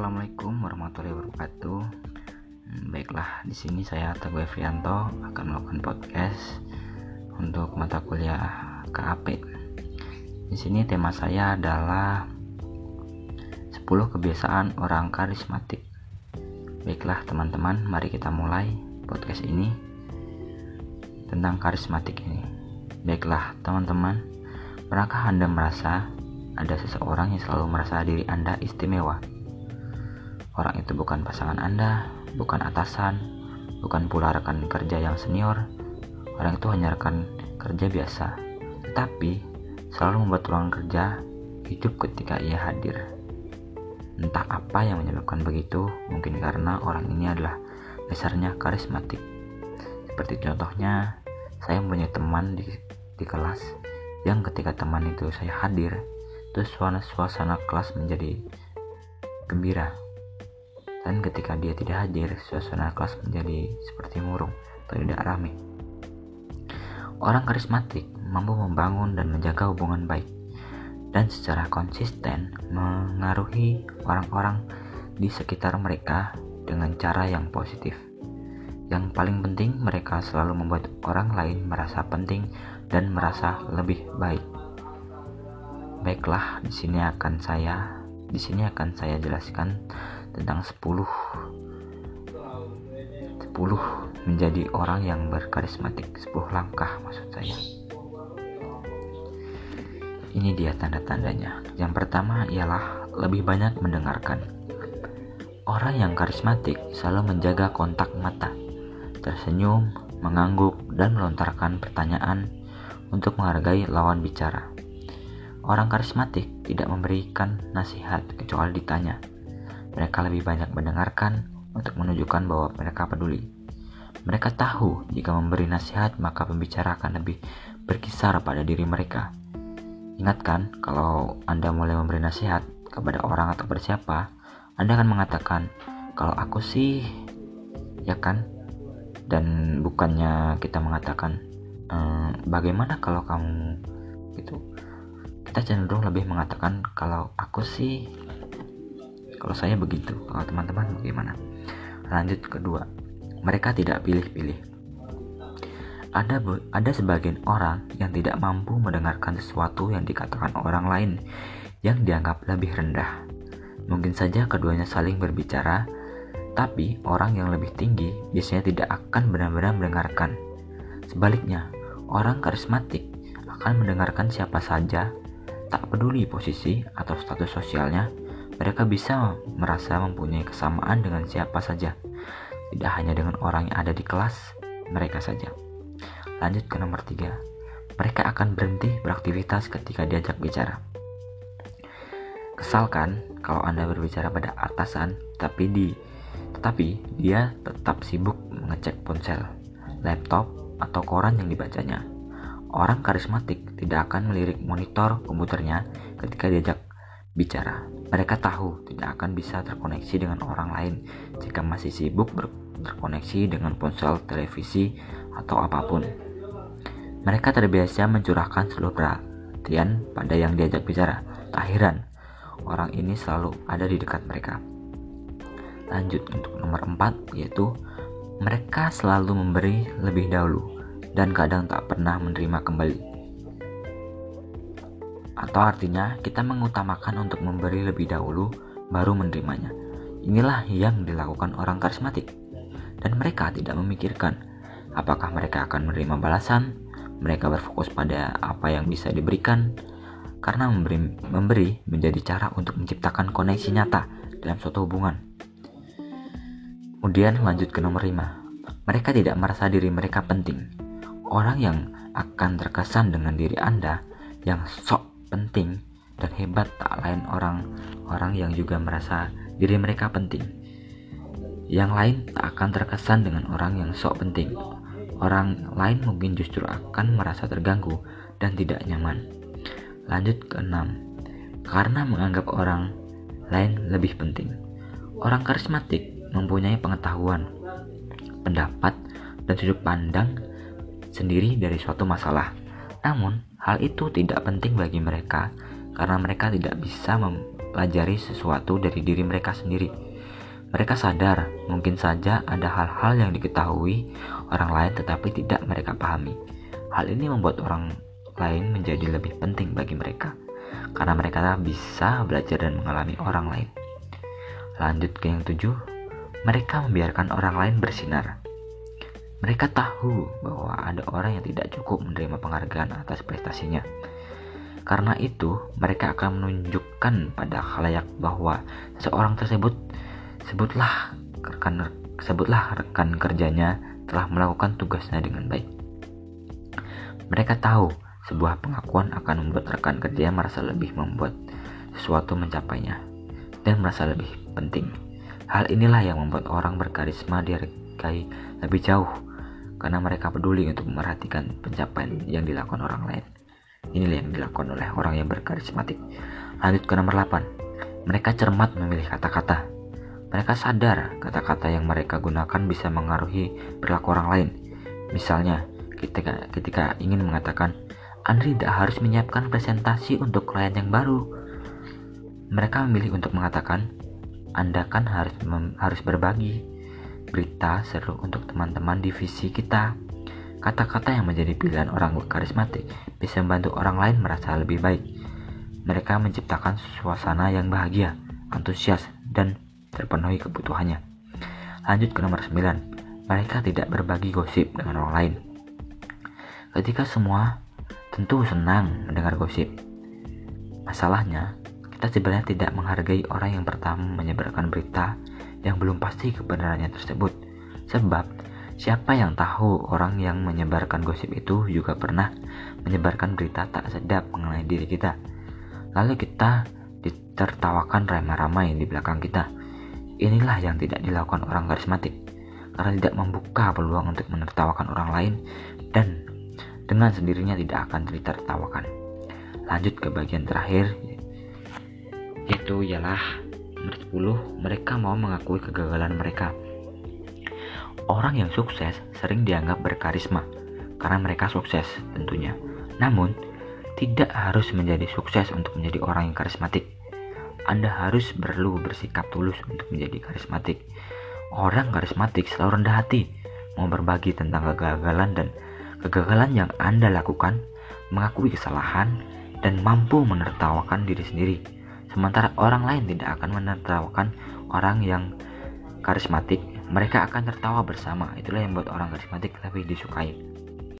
Assalamualaikum warahmatullahi wabarakatuh. Hmm, baiklah, di sini saya Teguh Frianto akan melakukan podcast untuk mata kuliah KAP. Di sini tema saya adalah 10 kebiasaan orang karismatik. Baiklah teman-teman, mari kita mulai podcast ini tentang karismatik ini. Baiklah teman-teman, pernahkah Anda merasa ada seseorang yang selalu merasa diri Anda istimewa? Orang itu bukan pasangan Anda, bukan atasan, bukan pula rekan kerja yang senior. Orang itu hanya rekan kerja biasa, tapi selalu membuat ruang kerja hidup ketika ia hadir. Entah apa yang menyebabkan begitu, mungkin karena orang ini adalah dasarnya karismatik. Seperti contohnya, saya mempunyai teman di, di kelas yang ketika teman itu saya hadir, terus suasana, suasana kelas menjadi gembira dan ketika dia tidak hadir, suasana kelas menjadi seperti murung atau tidak ramai. Orang karismatik mampu membangun dan menjaga hubungan baik dan secara konsisten mengaruhi orang-orang di sekitar mereka dengan cara yang positif. Yang paling penting, mereka selalu membuat orang lain merasa penting dan merasa lebih baik. Baiklah, di sini akan saya di sini akan saya jelaskan tentang 10 10 menjadi orang yang berkarismatik 10 langkah maksud saya ini dia tanda-tandanya yang pertama ialah lebih banyak mendengarkan orang yang karismatik selalu menjaga kontak mata tersenyum, mengangguk, dan melontarkan pertanyaan untuk menghargai lawan bicara. Orang karismatik tidak memberikan nasihat kecuali ditanya. Mereka lebih banyak mendengarkan untuk menunjukkan bahwa mereka peduli. Mereka tahu jika memberi nasihat maka pembicara akan lebih berkisar pada diri mereka. Ingatkan, kalau Anda mulai memberi nasihat kepada orang atau bersiapa, Anda akan mengatakan, kalau aku sih, ya kan? Dan bukannya kita mengatakan, ehm, bagaimana kalau kamu gitu. Kita cenderung lebih mengatakan kalau aku sih kalau saya begitu, kalau teman-teman bagaimana? Lanjut kedua, mereka tidak pilih-pilih. Ada ada sebagian orang yang tidak mampu mendengarkan sesuatu yang dikatakan orang lain yang dianggap lebih rendah. Mungkin saja keduanya saling berbicara, tapi orang yang lebih tinggi biasanya tidak akan benar-benar mendengarkan. Sebaliknya, orang karismatik akan mendengarkan siapa saja, tak peduli posisi atau status sosialnya, mereka bisa merasa mempunyai kesamaan dengan siapa saja, tidak hanya dengan orang yang ada di kelas mereka saja. Lanjut ke nomor tiga, mereka akan berhenti beraktivitas ketika diajak bicara. Kesalkan kalau Anda berbicara pada atasan, tapi di tetapi dia tetap sibuk mengecek ponsel, laptop, atau koran yang dibacanya. Orang karismatik tidak akan melirik monitor komputernya ketika diajak bicara. Mereka tahu tidak akan bisa terkoneksi dengan orang lain jika masih sibuk terkoneksi dengan ponsel, televisi, atau apa pun. Mereka terbiasa mencurahkan seluruh perhatian pada yang diajak bicara. Tak heran, orang ini selalu ada di dekat mereka. Lanjut untuk nomor 4 yaitu mereka selalu memberi lebih dahulu dan kadang tak pernah menerima kembali atau artinya kita mengutamakan untuk memberi lebih dahulu baru menerimanya. Inilah yang dilakukan orang karismatik. Dan mereka tidak memikirkan apakah mereka akan menerima balasan, mereka berfokus pada apa yang bisa diberikan, karena memberi, memberi menjadi cara untuk menciptakan koneksi nyata dalam suatu hubungan. Kemudian lanjut ke nomor 5. Mereka tidak merasa diri mereka penting. Orang yang akan terkesan dengan diri Anda yang sok penting dan hebat tak lain orang-orang yang juga merasa diri mereka penting. Yang lain tak akan terkesan dengan orang yang sok penting. Orang lain mungkin justru akan merasa terganggu dan tidak nyaman. Lanjut ke 6. Karena menganggap orang lain lebih penting. Orang karismatik mempunyai pengetahuan, pendapat, dan sudut pandang sendiri dari suatu masalah. Namun, hal itu tidak penting bagi mereka karena mereka tidak bisa mempelajari sesuatu dari diri mereka sendiri. Mereka sadar mungkin saja ada hal-hal yang diketahui orang lain tetapi tidak mereka pahami. Hal ini membuat orang lain menjadi lebih penting bagi mereka karena mereka bisa belajar dan mengalami orang lain. Lanjut ke yang tujuh, mereka membiarkan orang lain bersinar. Mereka tahu bahwa ada orang yang tidak cukup menerima penghargaan atas prestasinya. Karena itu, mereka akan menunjukkan pada khalayak bahwa seorang tersebut sebutlah rekan sebutlah rekan kerjanya telah melakukan tugasnya dengan baik. Mereka tahu sebuah pengakuan akan membuat rekan kerjanya merasa lebih membuat sesuatu mencapainya dan merasa lebih penting. Hal inilah yang membuat orang berkarisma dihargai lebih jauh karena mereka peduli untuk memperhatikan pencapaian yang dilakukan orang lain. Inilah yang dilakukan oleh orang yang berkarismatik. Lanjut ke nomor 8. Mereka cermat memilih kata-kata. Mereka sadar kata-kata yang mereka gunakan bisa mengaruhi perilaku orang lain. Misalnya, ketika, ketika ingin mengatakan, Andri tidak harus menyiapkan presentasi untuk klien yang baru. Mereka memilih untuk mengatakan, Anda kan harus harus berbagi berita seru untuk teman-teman divisi kita. Kata-kata yang menjadi pilihan orang karismatik bisa membantu orang lain merasa lebih baik. Mereka menciptakan suasana yang bahagia, antusias, dan terpenuhi kebutuhannya. Lanjut ke nomor 9. Mereka tidak berbagi gosip dengan orang lain. Ketika semua tentu senang mendengar gosip. Masalahnya, kita sebenarnya tidak menghargai orang yang pertama menyebarkan berita yang belum pasti kebenarannya tersebut. Sebab Siapa yang tahu orang yang menyebarkan gosip itu juga pernah menyebarkan berita tak sedap mengenai diri kita. Lalu kita ditertawakan ramai-ramai di belakang kita. Inilah yang tidak dilakukan orang karismatik karena tidak membuka peluang untuk menertawakan orang lain dan dengan sendirinya tidak akan ditertawakan. Lanjut ke bagian terakhir yaitu ialah nomor 10 mereka mau mengakui kegagalan mereka Orang yang sukses sering dianggap berkarisma karena mereka sukses tentunya. Namun, tidak harus menjadi sukses untuk menjadi orang yang karismatik. Anda harus perlu bersikap tulus untuk menjadi karismatik. Orang karismatik selalu rendah hati, mau berbagi tentang kegagalan dan kegagalan yang Anda lakukan, mengakui kesalahan, dan mampu menertawakan diri sendiri. Sementara orang lain tidak akan menertawakan orang yang karismatik. Mereka akan tertawa bersama. Itulah yang membuat orang karismatik lebih disukai